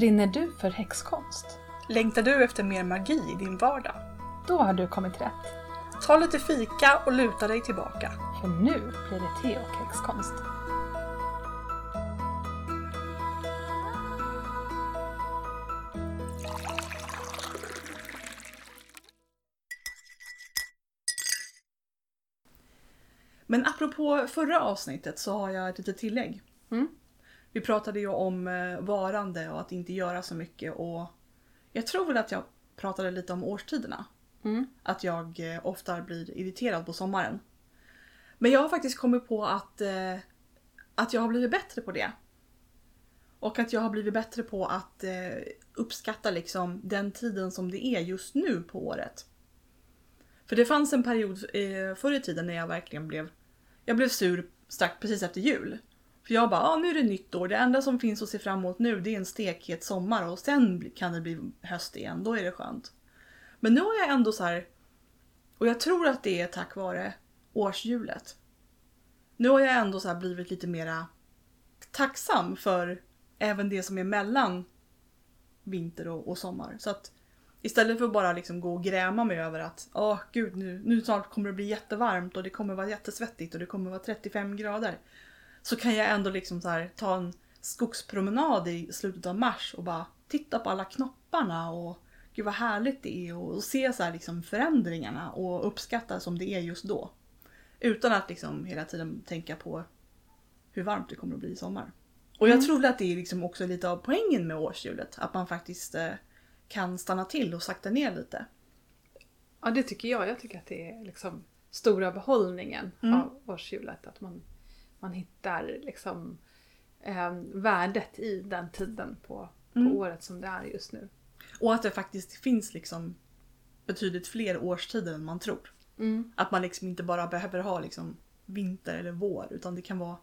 Brinner du för häxkonst? Längtar du efter mer magi i din vardag? Då har du kommit rätt. Ta lite fika och luta dig tillbaka. För nu blir det te och häxkonst. Men apropå förra avsnittet så har jag ett litet tillägg. Mm. Vi pratade ju om eh, varande och att inte göra så mycket och jag tror väl att jag pratade lite om årstiderna. Mm. Att jag eh, ofta blir irriterad på sommaren. Men jag har faktiskt kommit på att, eh, att jag har blivit bättre på det. Och att jag har blivit bättre på att uppskatta liksom den tiden som det är just nu på året. För det fanns en period förr i tiden när jag verkligen blev, jag blev sur strax precis efter jul. För jag bara, ah, nu är det nytt år, det enda som finns att se fram emot nu det är en stekhet sommar och sen kan det bli höst igen, då är det skönt. Men nu har jag ändå så här, och jag tror att det är tack vare årshjulet. Nu har jag ändå så här blivit lite mera tacksam för även det som är mellan vinter och, och sommar. Så att istället för att bara liksom gå och gräma mig över att åh gud nu, nu snart kommer det bli jättevarmt och det kommer vara jättesvettigt och det kommer vara 35 grader. Så kan jag ändå liksom här, ta en skogspromenad i slutet av mars och bara titta på alla knopparna och gud vad härligt det är och, och se så liksom förändringarna och uppskatta som det är just då. Utan att liksom hela tiden tänka på hur varmt det kommer att bli i sommar. Och jag Mm. tror att det är liksom också lite av poängen med årshjulet. Att man faktiskt eh, kan stanna till och sakta ner lite. Ja, det tycker jag. Jag tycker att det är liksom stora behållningen Mm. av årshjulet. Att man, man hittar liksom eh, värdet i den tiden på, på Mm. året som det är just nu. Och att det faktiskt finns liksom betydligt fler årstider än man tror. Mm. Att man liksom inte bara behöver ha liksom vinter eller vår utan det kan vara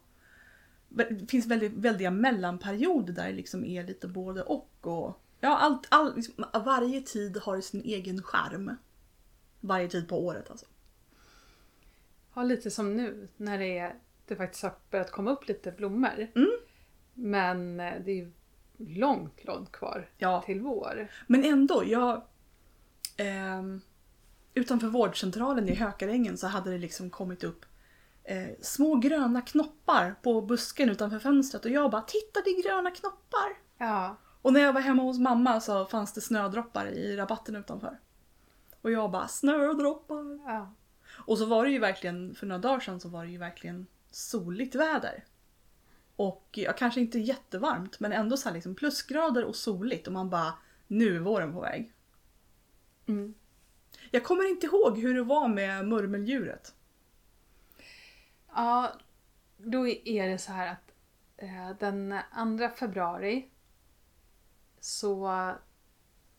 det finns väldigt, väldiga mellanperioder där det liksom är lite både och. och ja, allt, all, liksom, varje tid har sin egen charm. Varje tid på året alltså. Ja, lite som nu när det, är, det faktiskt har börjat komma upp lite blommor. Mm. Men eh, det är ju långt, långt kvar Ja. till vår. Men ändå, jag... ehm, utanför vårdcentralen i Hökarängen så hade det liksom kommit upp eh, små gröna knoppar på busken utanför fönstret och jag bara “Titta det är gröna knoppar!” Ja, Och när jag var hemma hos mamma så fanns det snödroppar i rabatten utanför. Och jag bara “Snödroppar!” ja. Och så var det ju verkligen, för några dagar sedan så var det ju verkligen soligt väder. Och ja, kanske inte jättevarmt men ändå så liksom plusgrader och soligt och man bara “Nu är våren på väg”. Mm. Jag kommer inte ihåg hur det var med murmeldjuret. Ja, då är det så här att eh, den 2 februari så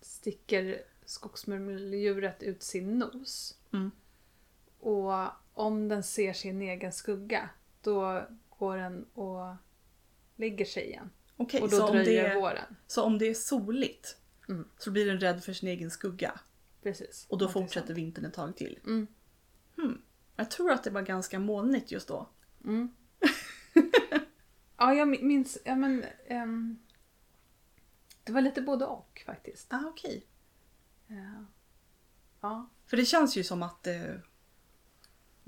sticker skogsmurmeldjuret ut sin nos. Mm. Och om den ser sin egen skugga då går den och lägger sig igen. Okej, och då så, om dröjer det är, våren. så om det är soligt Mm. så blir den rädd för sin egen skugga. Precis. Och då Någonting fortsätter vintern ett tag till. Mm. Jag tror att det var ganska molnigt just då. Mm. ja, jag min- minns... Ja, men, ehm, det var lite både och faktiskt. Ah, okej. Ja. ja. För det känns ju som att eh,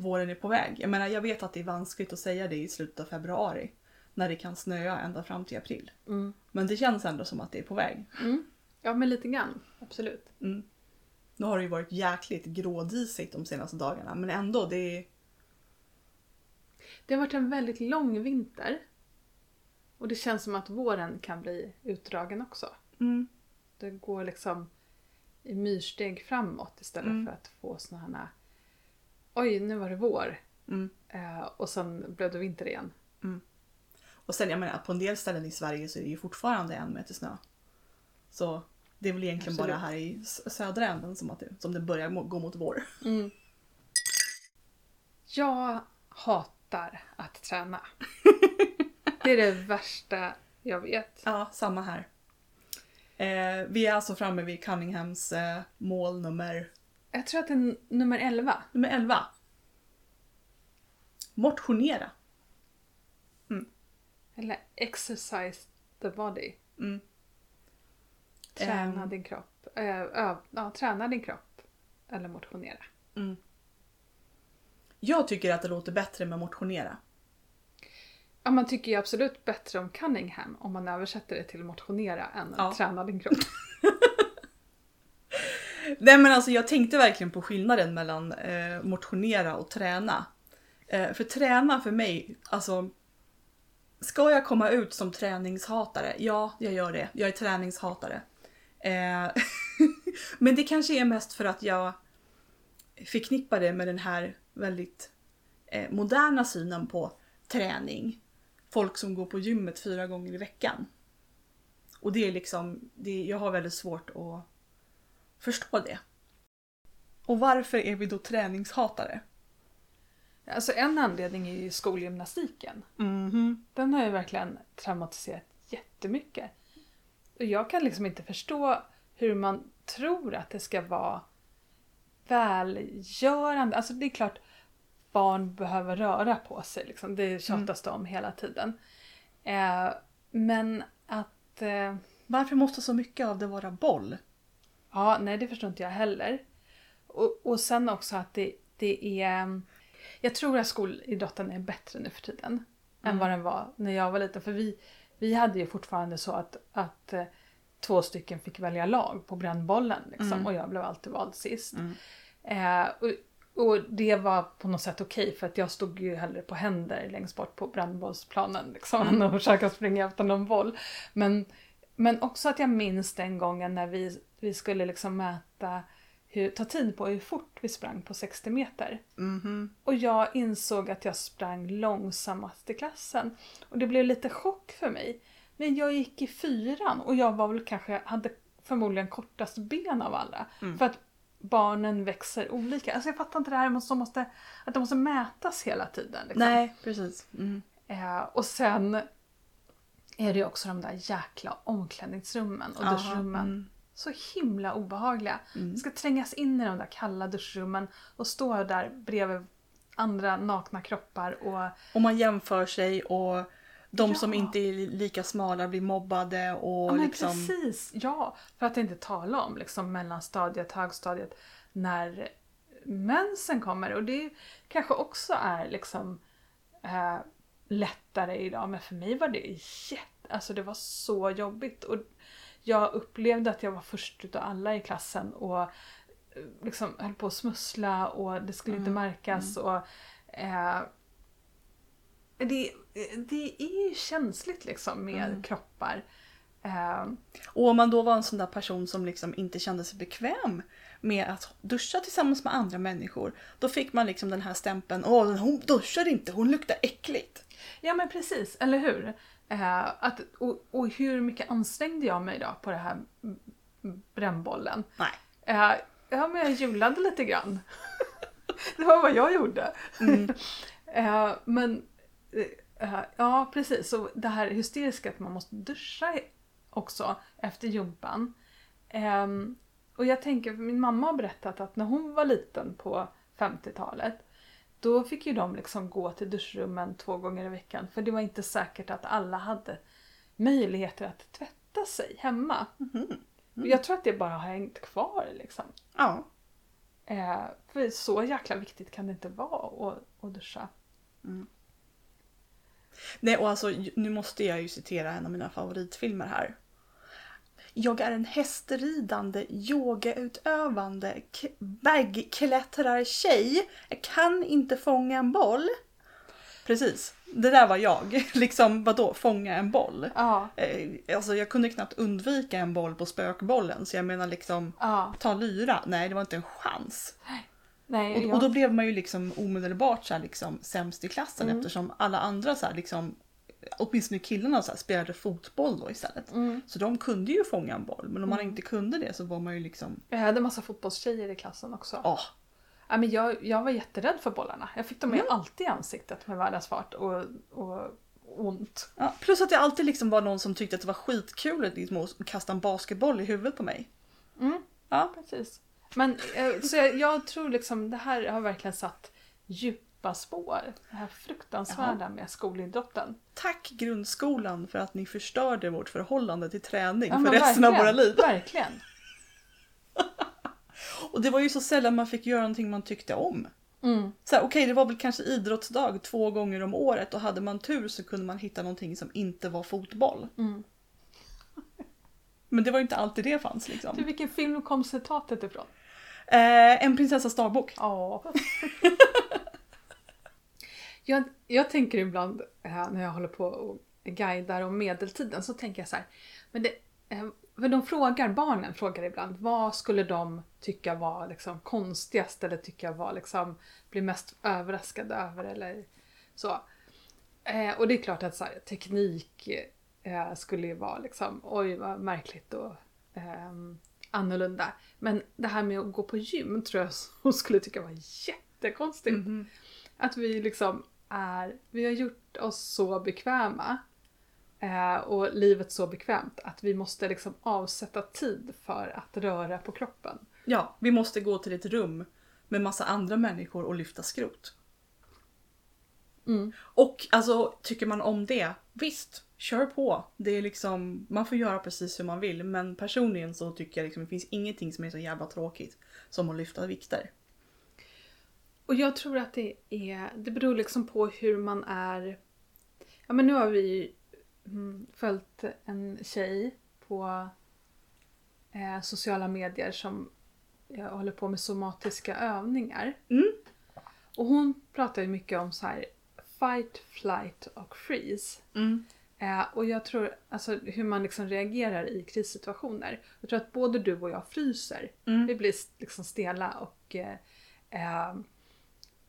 våren är på väg. Jag menar jag vet att det är vanskligt att säga det i slutet av februari. När det kan snöa ända fram till april. Mm. Men det känns ändå som att det är på väg. Mm. Ja, men lite grann. Absolut. Mm. Nu har det ju varit jäkligt grådisigt de senaste dagarna men ändå det är... Det har varit en väldigt lång vinter. Och det känns som att våren kan bli utdragen också. Mm. Det går liksom i myrsteg framåt istället Mm. för att få såna här... Oj, nu var det vår. Mm. Eh, och sen blev det vinter igen. Och sen jag menar på en del ställen i Sverige så är det ju fortfarande en meter snö. Så det är väl egentligen Absolut. bara här i södra änden som, att det, som det börjar gå mot vår. Jag hatar att träna. Det är det värsta jag vet. Ja, samma här. Eh, vi är alltså framme vid Cunninghams eh, mål nummer, Jag tror att det är nummer 11. nummer 11. Motionera. Eller exercise the body. Mm. Träna Ehm. din kropp. Eh, ö, ja, träna din kropp. Eller motionera. Mm. Jag tycker att det låter bättre med motionera. Ja, man tycker ju absolut bättre om Cunningham om man översätter det till motionera än Ja. träna din kropp. Nej men alltså jag tänkte verkligen på skillnaden mellan eh, motionera och träna. Eh, för träna för mig, alltså. Ska jag komma ut som träningshatare? Ja, jag gör det. Jag är träningshatare. Eh, men det kanske är mest för att jag förknippar det med den här väldigt eh, moderna synen på träning. Folk som går på gymmet fyra gånger i veckan. Och det är liksom, det, jag har väldigt svårt att förstå det. Och varför är vi då träningshatare? Alltså en anledning är ju skolgymnastiken. Mhm. Den har ju verkligen traumatiserat jättemycket. Och jag kan liksom inte förstå hur man tror att det ska vara välgörande. Alltså det är klart barn behöver röra på sig. Liksom. Det tjatas det om hela tiden. Eh, men att... Eh, Varför måste så mycket av det vara boll? Ja, nej det förstår inte jag heller. Och, och sen också att det, det är... Jag tror att skolidrotten är bättre nu för tiden. Än vad den var när jag var liten. För vi, vi hade ju fortfarande så att, att eh, två stycken fick välja lag på brännbollen. Liksom, Och jag blev alltid vald sist. Eh, och, och det var på något sätt okej för att jag stod ju hellre på händer längst bort på brännbollsplanen liksom, än att försöka springa efter någon boll. Men, men också att jag minns den gången när vi, vi skulle liksom mäta hur, ta tid på hur fort vi sprang på 60 meter. Mhm. Och jag insåg att jag sprang långsammast i klassen. Och det blev lite chock för mig. Men jag gick i fyran och jag var väl kanske, hade förmodligen kortast ben av alla. För att barnen växer olika. Alltså jag fattar inte det här med måste, att det måste mätas hela tiden. Liksom. Nej, precis. Mm. Eh, och sen är det ju också de där jäkla omklädningsrummen och Aha, duschrummen. mm. Så himla obehagliga. Mm. Ska trängas in i de där kalla duschrummen och stå där bredvid andra nakna kroppar och Och man jämför sig och de Ja. som inte är lika smala blir mobbade och Ja liksom... precis, ja. För att inte tala om liksom mellanstadiet, högstadiet, när mensen kommer. Och det kanske också är liksom eh, lättare idag. Men för mig var det jätte, alltså det var så jobbigt. Och jag upplevde att jag var först utav alla i klassen och eh, liksom höll på att smussla och det skulle inte Mm, märkas. Och, eh, det, det är ju känsligt liksom med Mm. kroppar. Eh, Och om man då var en sån där person som liksom inte kände sig bekväm med att duscha tillsammans med andra människor. Då fick man liksom den här stämpeln, åh hon duschar inte, hon luktar äckligt. Ja men precis, eller hur? Eh, att, och, och hur mycket ansträngde jag mig då på det här brännbollen? Nej. Eh, ja men jag hjulade lite grann. det var vad jag gjorde. Mm. Eh, men eh, ja precis, så det här hysteriska att man måste duscha också efter gympan. Ehm, och jag tänker, min mamma har berättat att när hon var liten på 50-talet då fick ju de liksom gå till duschrummen två gånger i veckan för det var inte säkert att alla hade möjligheter att tvätta sig hemma. Jag tror att det bara har hängt kvar liksom. Ja. Eh, för så jäkla viktigt kan det inte vara att, att duscha. Nej och alltså nu måste jag ju citera en av mina favoritfilmer här. Jag är en hästridande, yogautövande, bergklättrartjej. Jag kan inte fånga en boll. Precis, det där var jag. liksom vadå, fånga en boll? Ja, Eh, Alltså jag kunde knappt undvika en boll på spökbollen så jag menar liksom ja. ta lyra, nej det var inte en chans. Nej, Och, och då blev man ju liksom omedelbart så här liksom sämst i klassen Mm. eftersom alla andra så här liksom åtminstone killarna så här spelade fotboll då istället. Mm. Så de kunde ju fånga en boll men om man inte kunde det så var man ju liksom jag hade massa fotbollstjejer i klassen också. ja. Ja, men jag, jag var jätterädd för bollarna. Jag fick dem Mm. alltid i ansiktet med världens fart och, och ont. ja. Plus att det alltid liksom var någon som tyckte att det var skitkul att liksom kasta en basketboll i huvudet på mig. Mm, Ja. precis. Men eh, så jag, jag tror liksom det här har verkligen satt djupa djupa spår. Det här fruktansvärda med skolidrotten. Tack grundskolan för att ni förstörde vårt förhållande till träning Ja, för resten av våra liv. Verkligen. Och det var ju så sällan man fick göra någonting man tyckte om. Mm. Okej, det var väl kanske idrottsdag två gånger om året och hade man tur så kunde man hitta någonting som inte var fotboll. Mm. Men det var ju inte alltid det fanns liksom. Du, vilken film kom citatet ifrån? Eh, en prinsessas dagbok. Ja. Jag, jag tänker ibland eh, när jag håller på och guidar om medeltiden så tänker jag så här. Men det, eh, för de frågar, barnen frågar ibland vad skulle de tycka var liksom konstigast eller tycka var liksom blir mest överraskade över eller så. Eh, och det är klart att så här, teknik eh, skulle ju vara liksom oj vad märkligt och ehm, annorlunda. Men det här med att gå på gym tror jag hon skulle tycka var jättekonstigt. Mhm. Att vi liksom är, vi har gjort oss så bekväma eh, och livet så bekvämt att vi måste liksom avsätta tid för att röra på kroppen. Ja, vi måste gå till ett rum med massa andra människor och lyfta skrot. Mm. Och alltså, tycker man om det, visst, kör på. Det är liksom, man får göra precis hur man vill. Men personligen så tycker jag liksom, det finns ingenting som är så jävla tråkigt som att lyfta vikter. Och jag tror att det är, det beror liksom på hur man är. Ja men nu har vi mm, följt en tjej på eh, sociala medier som eh, håller på med somatiska övningar. Mm. Och hon pratar ju mycket om så här fight, flight och freeze. Mm. Eh, och jag tror, alltså hur man liksom reagerar i krissituationer. Jag tror att både du och jag fryser. Mm. Vi blir liksom stela och eh, eh,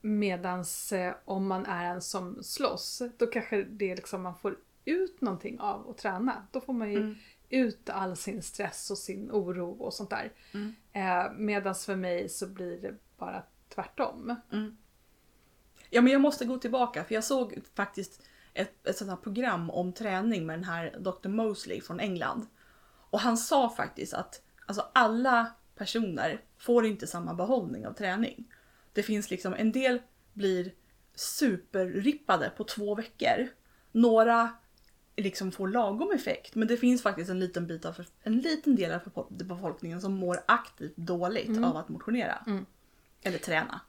medans eh, om man är en som slåss, då kanske det liksom man får ut någonting av att träna. Då får man ju Mm. ut all sin stress och sin oro och sånt där. Mm. Eh, medans för mig så blir det bara tvärtom. Ja men jag måste gå tillbaka för jag såg faktiskt ett, ett sånt här program om träning med den här Dr. Mosley från England. Och han sa faktiskt att alltså, alla personer får inte samma behållning av träning. Det finns liksom en del blir superrippade på två veckor. Några liksom får lagom effekt men det finns faktiskt en liten, bit av, en liten del av befolkningen som mår aktivt dåligt av att motionera. Mm. Eller träna.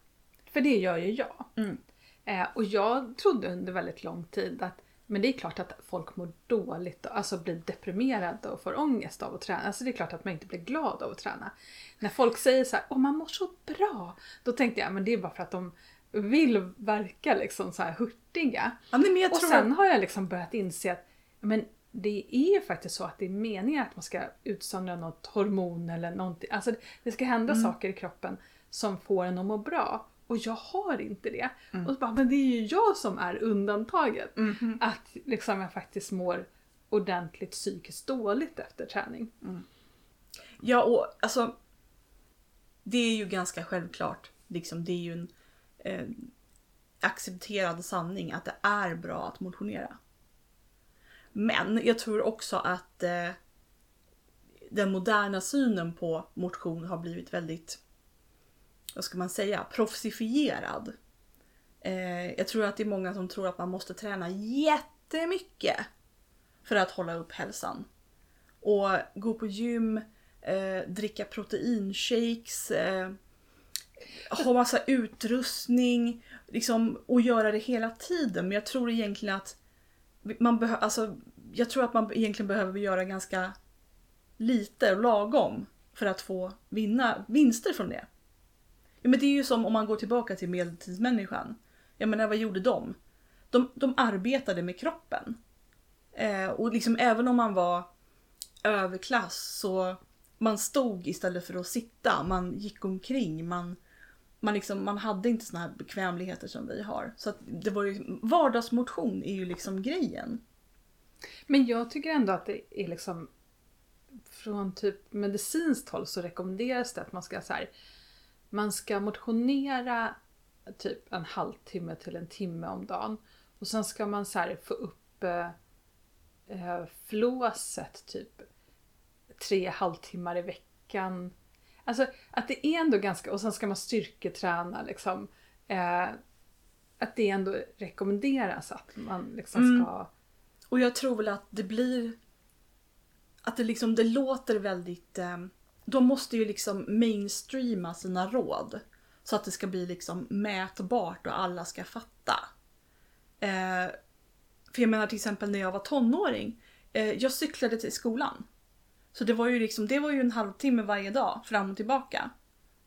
För det gör ju jag. Mm. Eh, och jag trodde under väldigt lång tid att men det är klart att folk mår dåligt, och- alltså blir deprimerade och får ångest av att träna. Alltså det är klart att man inte blir glad av att träna. När folk säger så här, åh man mår så bra. Då tänkte jag, men det är bara för att de vill verka liksom så här hurtiga. Ja, men Och sen har jag liksom börjat inse att men det är faktiskt så att det är meningen att man ska utsöndra något hormon eller någonting. Alltså det- det ska hända Mm. saker i kroppen som får en att må bra. Och jag har inte det. Mm. Och så bara, men det är ju jag som är undantaget. Mhm. Att liksom jag faktiskt mår ordentligt psykiskt dåligt efter träning. Ja, och alltså. Det är ju ganska självklart. Liksom, det är ju en eh, accepterad sanning att det är bra att motionera. Men jag tror också att eh, den moderna synen på motion har blivit väldigt, vad ska man säga, proffsifierad. Eh, jag tror att det är många som tror att man måste träna jättemycket för att hålla upp hälsan. Och gå på gym, eh, dricka proteinshakes, eh, ha massa utrustning liksom, och göra det hela tiden. Men jag tror egentligen att man behöver, alltså, jag tror att man egentligen behöver göra ganska lite och lagom för att få vinna vinster från det. Ja, men det är ju som om man går tillbaka till medeltidsmänniskan. Jag menar vad gjorde de? De, de arbetade med kroppen. Eh, och liksom även om man var överklass så man stod istället för att sitta, man gick omkring, man, man, liksom, man hade inte såna här bekvämligheter som vi har. Så att det var ju, vardagsmotion är ju liksom grejen. Men jag tycker ändå att det är liksom från typ medicinskt håll så rekommenderas det att man ska så här, man ska motionera typ en halvtimme till en timme om dagen. Och sen ska man så här få upp eh, eh, flåset typ tre halvtimmar i veckan. Alltså att det är ändå ganska, och sen ska man styrketräna liksom. Eh, att det ändå rekommenderas att man liksom Mm. ska... Och jag tror väl att det blir... Att det liksom, det låter väldigt... Eh, de måste ju liksom mainstreama sina råd. Så att det ska bli liksom mätbart och alla ska fatta. Eh, för jag menar till exempel när jag var tonåring. Eh, jag cyklade till skolan. Så det var ju liksom, det var ju en halvtimme varje dag fram och tillbaka.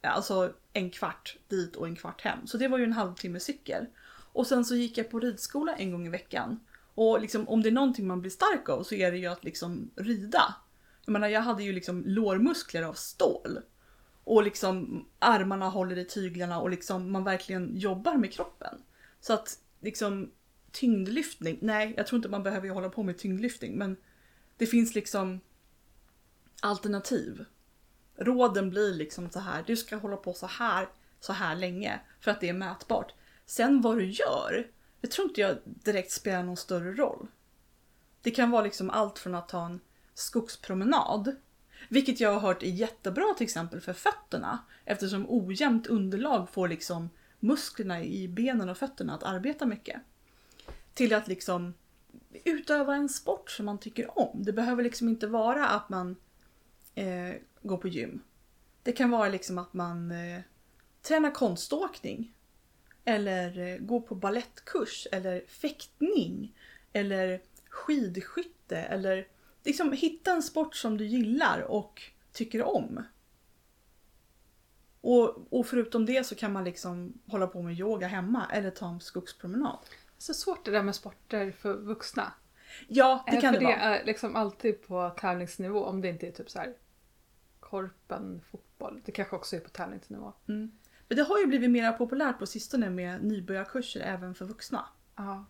Eh, alltså en kvart dit och en kvart hem. Så det var ju en halvtimme cykel. Och sen så gick jag på ridskola en gång i veckan. Och liksom, om det är någonting man blir stark av så är det ju att liksom rida. Jag menar jag hade ju liksom lårmuskler av stål. Och liksom armarna håller i tyglarna och liksom man verkligen jobbar med kroppen. Så att liksom tyngdlyftning, nej jag tror inte man behöver hålla på med tyngdlyftning men det finns liksom alternativ. Råden blir liksom så här, du ska hålla på så här, så här länge för att det är mätbart. Sen vad du gör, det tror inte jag direkt spelar någon större roll. Det kan vara liksom allt från att ta en skogspromenad, vilket jag har hört är jättebra till exempel för fötterna eftersom ojämnt underlag får liksom musklerna i benen och fötterna att arbeta mycket. Till att liksom utöva en sport som man tycker om. Det behöver liksom inte vara att man eh, går på gym. Det kan vara liksom att man eh, tränar konståkning. Eller eh, går på ballettkurs eller fäktning. Eller skidskytte. Eller liksom hitta en sport som du gillar och tycker om. Och, och förutom det så kan man liksom hålla på med yoga hemma eller ta en skogspromenad. Så svårt det där med sporter för vuxna. Ja, det Eh, kan för det det vara. är liksom alltid på tävlingsnivå om det inte är typ så här korpen, fotboll. Det kanske också är på tävlingsnivå. Mm. Men det har ju blivit mer populärt på sistone med nybörjarkurser även för vuxna. Ja.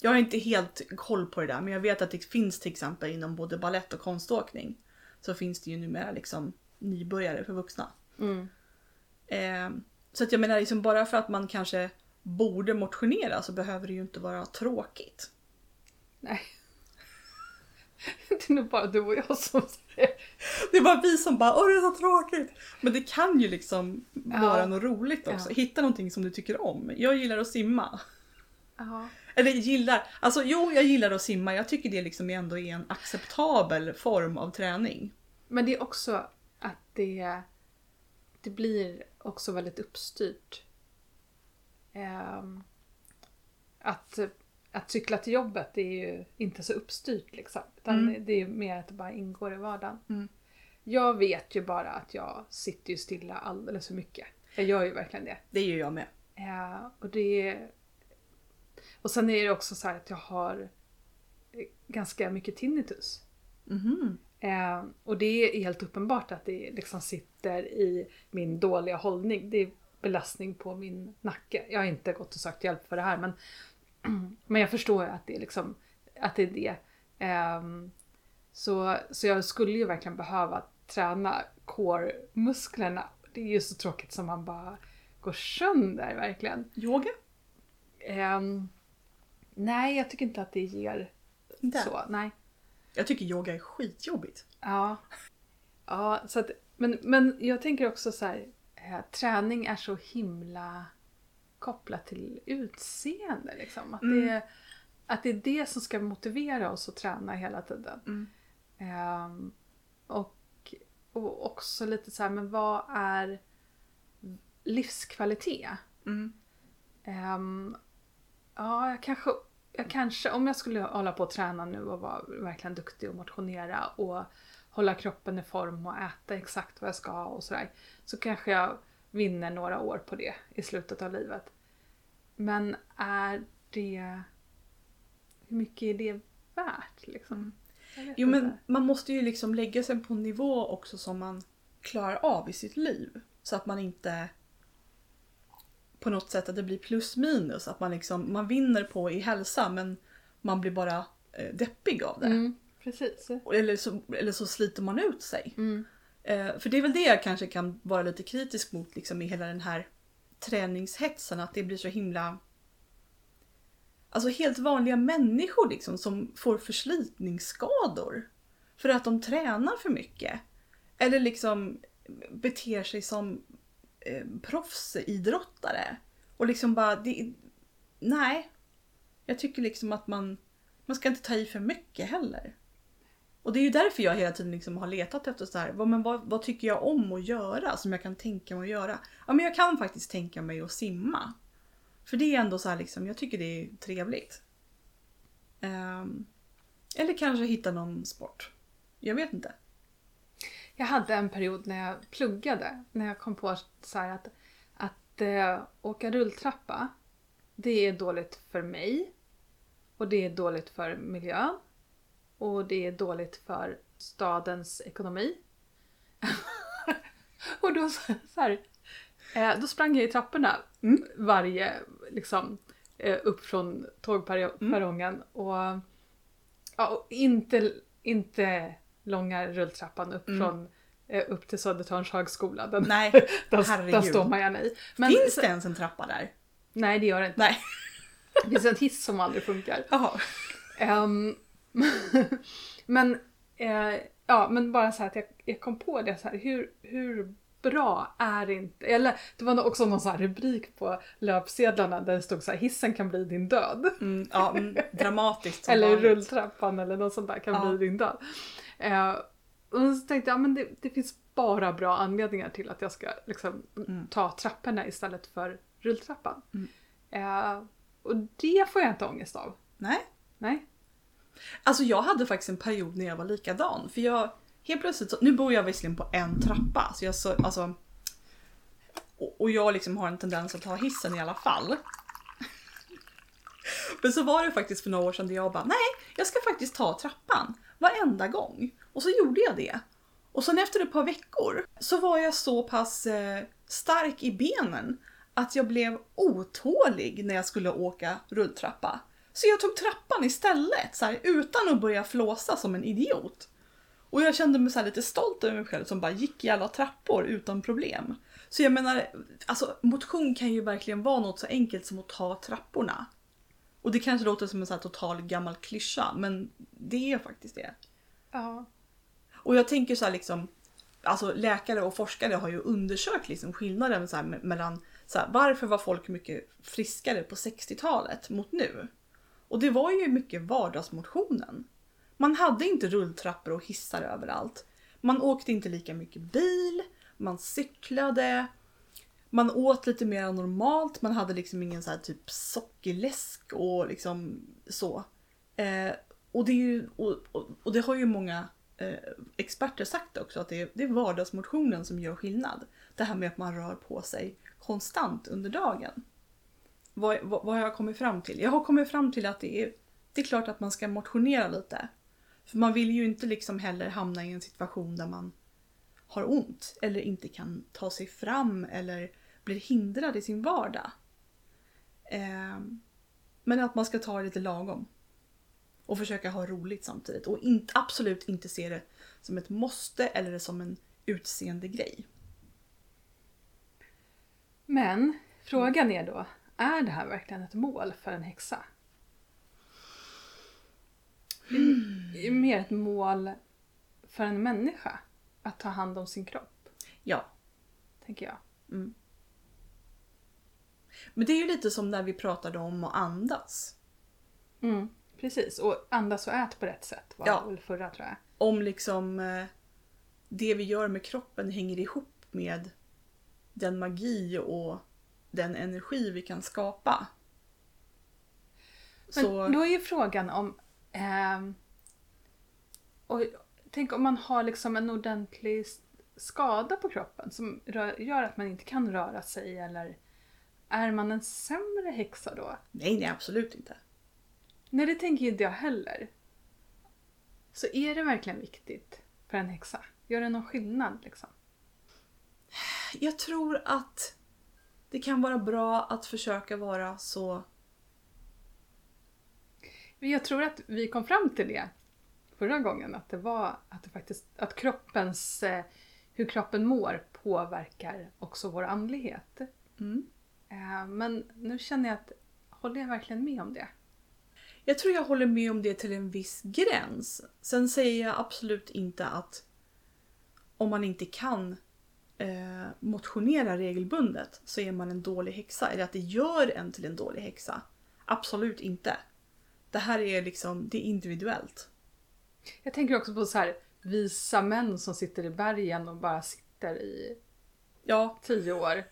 Jag har inte helt koll på det där men jag vet att det finns till exempel inom både ballett och konståkning. Så finns det ju numera liksom nybörjare för vuxna. Mm. Eh, så att jag menar liksom bara för att man kanske borde motionera så behöver det ju inte vara tråkigt. Nej. Det är nog bara du och jag som säger Det är bara vi som bara åh det är så tråkigt. Men det kan ju liksom Ja. vara något roligt också. Ja. Hitta någonting som du tycker om. Jag gillar att simma. Ja. Eller gillar, alltså jo jag gillar att simma. Jag tycker det liksom ändå är en acceptabel form av träning. Men det är också att det, det blir också väldigt uppstyrt. Ehm, att, att cykla till jobbet är ju inte så uppstyrt liksom. Utan Mm. det är mer att det bara ingår i vardagen. Mm. Jag vet ju bara att jag sitter ju stilla alldeles för mycket. Jag gör ju verkligen det. Det gör jag med. Eh, och det Och sen är det också så här att jag har eh, ganska mycket tinnitus. Mhm. Eh, och det är helt uppenbart att det liksom sitter i min dåliga hållning. Det är belastning på min nacke. Jag har inte gått och sökt hjälp för det här men, men jag förstår att det är liksom att det är det. Ehm, så, så jag skulle ju verkligen behöva träna core-musklerna. Det är ju så tråkigt som man bara går sönder verkligen. Yoga? Ehm, nej, jag tycker inte att det ger Inte? så. Nej. Jag tycker yoga är skitjobbigt. Ja. Ja, så att, men, men jag tänker också så här, eh, träning är så himla kopplat till utseende. Liksom. Att, Mm. det, att det är det som ska motivera oss att träna hela tiden. Mm. Ehm, och, och också lite så här, men vad är livskvalitet? Mm. Ehm, ja, jag kanske, jag kanske, om jag skulle hålla på och träna nu och vara verkligen duktig och motionera och hålla kroppen i form och äta exakt vad jag ska och sådär. Så kanske jag vinner några år på det i slutet av livet. Men är det... Hur mycket är det värt liksom? Jo men inte. man måste ju liksom lägga sig på en nivå också som man klarar av i sitt liv. Så att man inte på något sätt att det blir plus minus. Att man liksom, man vinner på i hälsa men man blir bara eh, deppig av det. Mm, precis. Eller, så, eller så sliter man ut sig. Mm. Eh, för det är väl det jag kanske kan vara lite kritisk mot liksom, i hela den här träningshetsen. Att det blir så himla... Alltså helt vanliga människor liksom som får förslitningsskador. För att de tränar för mycket. Eller liksom beter sig som eh, proffsidrottare. Och liksom bara... Det, nej. Jag tycker liksom att man, man ska inte ta i för mycket heller. Och det är ju därför jag hela tiden liksom har letat efter så här, vad, men vad, vad tycker jag om att göra som jag kan tänka mig att göra? Ja men jag kan faktiskt tänka mig att simma. För det är ändå så här liksom, jag tycker det är trevligt. Um, eller kanske hitta någon sport. Jag vet inte. Jag hade en period när jag pluggade, när jag kom på så här att, att eh, åka rulltrappa, det är dåligt för mig. Och det är dåligt för miljön. Och det är dåligt för stadens ekonomi. och då så här, eh, då sprang jag i trapporna Mm. varje, liksom, eh, upp från tågperrongen. Och, ja, och inte, inte långa rulltrappan upp Mm. från eh, upp till Södertörns högskola. Den, Nej, där, där står man gärna i. Men, Finns det ens en trappa där? Nej, det gör det inte. Nej. Det finns en hiss som aldrig funkar. Ehm, men, eh, ja, men bara så här att jag, jag kom på det så här, hur, hur bra är inte... Eller det var också någon så rubrik på löpsedlarna där det stod så här hissen kan bli din död. Mm, ja, mm, dramatiskt eller vanligt. rulltrappan eller något sånt där kan Ja. bli din död. Eh, och så tänkte jag, men det, det finns bara bra anledningar till att jag ska liksom, Mm. ta trapporna istället för rulltrappan. Mm. Eh, och det får jag inte ångest av. Nej. Nej. Alltså jag hade faktiskt en period när jag var likadan. För jag helt plötsligt, så, nu bor jag visserligen på en trappa. Så jag så, alltså, och, och jag liksom har en tendens att ta hissen i alla fall. Men så var det faktiskt för några år sedan där jag bara, nej, jag ska faktiskt ta trappan varenda gång. Och så gjorde jag det. Och sen efter ett par veckor så var jag så pass eh, stark i benen att jag blev otålig när jag skulle åka rulltrappa. Så jag tog trappan istället, så här, utan att börja flåsa som en idiot. Och jag kände mig så här lite stolt över mig själv som bara gick i alla trappor utan problem. Så jag menar, alltså motion kan ju verkligen vara något så enkelt som att ta trapporna. Och det kanske låter som en så här total gammal klyscha, men det är faktiskt det. Ja. Och jag tänker så här liksom, alltså läkare och forskare har ju undersökt liksom skillnaden så mellan så här, varför var folk mycket friskare på 60-talet mot nu? Och det var ju mycket vardagsmotionen. Man hade inte rulltrappor och hissar överallt. Man åkte inte lika mycket bil, man cyklade, man åt lite mer normalt, man hade liksom ingen så här typ sockerläsk och liksom så. Eh, och, det är ju, och, och, och det har ju många eh, experter sagt också att det är, det är vardagsmotionen som gör skillnad. Det här med att man rör på sig konstant under dagen. Vad, vad, vad har jag kommit fram till? Jag har kommit fram till att det är, det är klart att man ska motionera lite. För man vill ju inte liksom heller hamna i en situation där man har ont eller inte kan ta sig fram eller blir hindrad i sin vardag. Ehm, men att man ska ta det lite lagom. Och försöka ha roligt samtidigt. Och inte, absolut inte se det som ett måste eller som en utseende grej. Men frågan är då, är det här verkligen ett mål för en häxa? Det är mer ett mål för en människa att ta hand om sin kropp, Ja. tänker jag. Mm. Men det är ju lite som när vi pratade om att andas. Mm, precis, och andas och ät på rätt sätt var Ja. väl förra tror jag. Om liksom eh, det vi gör med kroppen hänger ihop med den magi och den energi vi kan skapa. Men Så, då är ju frågan om... ehm, och, tänk om man har liksom en ordentlig skada på kroppen som gör att man inte kan röra sig eller är man en sämre häxa då? nej, nej absolut inte. Nej, det tänker inte jag heller. Så är det verkligen viktigt för en häxa? Gör det någon skillnad liksom? Jag tror att det kan vara bra att försöka vara så... Jag tror att vi kom fram till det förra gången, att det var att det faktiskt, att kroppens, eh, hur kroppen mår påverkar också vår andlighet. Mm. Eh, Men nu känner jag att, håller jag verkligen med om det? Jag tror jag håller med om det till en viss gräns. Sen säger jag absolut inte att om man inte kan eh, motionera regelbundet så är man en dålig häxa. Eller att det gör en till en dålig häxa. Absolut inte. Det här är liksom, det är individuellt. Jag tänker också på så här visa män som sitter i bergen och bara sitter i Ja. tio år.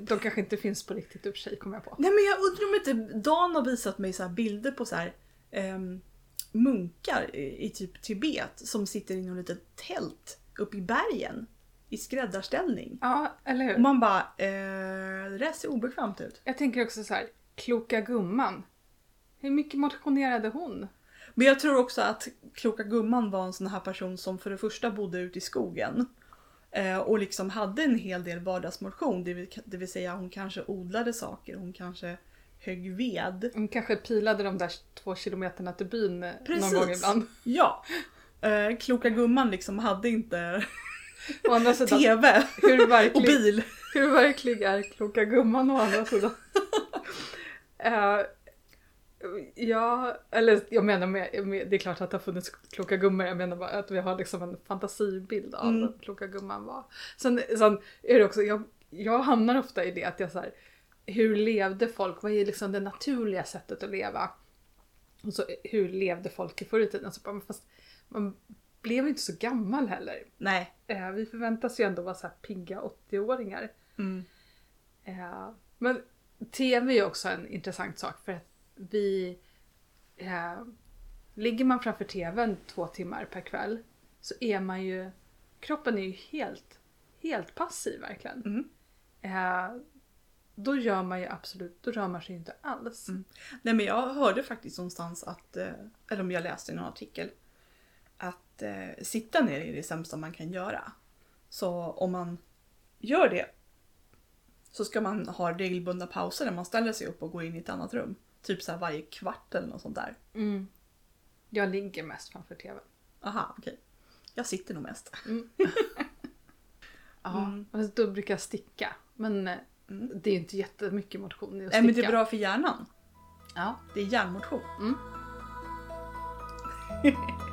De kanske inte finns på riktigt i och för sig kommer jag på. Nej men jag undrar om inte Dan har visat mig så här bilder på så här ehm, munkar i, i typ Tibet som sitter i något litet tält uppe i bergen. I skräddarställning. Ja, eller Och hur? man bara, eh, det där ser obekvämt ut. Jag tänker också så här, kloka gumman. Hur mycket motionerade hon? Men jag tror också att kloka gumman var en sån här person som för det första bodde ute i skogen. Eh, och liksom hade en hel del vardagsmotion. Det vill, det vill säga hon kanske odlade saker, hon kanske högg ved. Hon kanske pilade de där två kilometerna till byn eh, någon gång ibland. Ja. Eh, kloka gumman liksom hade inte Å andra sidan, TV hur och verklig, bil. hur verklig är kloka gumman å andra sidan? Eh, ja, eller jag menar med, med, det är klart att det har funnits kloka gummor, jag menar bara att vi har liksom en fantasibild av Mm. vad kloka gumman var. Sen, sen är det också, jag, jag hamnar ofta i det att jag så här, hur levde folk? Vad är liksom det naturliga sättet att leva? Och så, hur levde folk i förr i tiden? Så bara, fast man blev inte så gammal heller. Nej. Eh, vi förväntas ju ändå vara så här pigga 80-åringar. Mm. Eh, men TV är också en intressant sak för att vi... Eh, ligger man framför TVn två timmar per kväll så är man ju... Kroppen är ju helt, helt passiv verkligen. Mm. Eh, då gör man ju absolut, då rör man sig inte alls. Mm. Nej men jag hörde faktiskt någonstans att, eh, eller om jag läste i någon artikel, att eh, sitta ner är det sämsta man kan göra. Så om man gör det så ska man ha regelbundna pauser där man ställer sig upp och går in i ett annat rum. Typ så varje kvart eller något sånt där. Mm. Jag ligger mest framför TVn. Aha, okej. Jag sitter nog mest. Ja, Mm. då brukar jag sticka. Men eh, Mm. det är inte jättemycket motion i att Nej sticka. men det är bra för hjärnan. Ja. Det är hjärnmotion. Mm.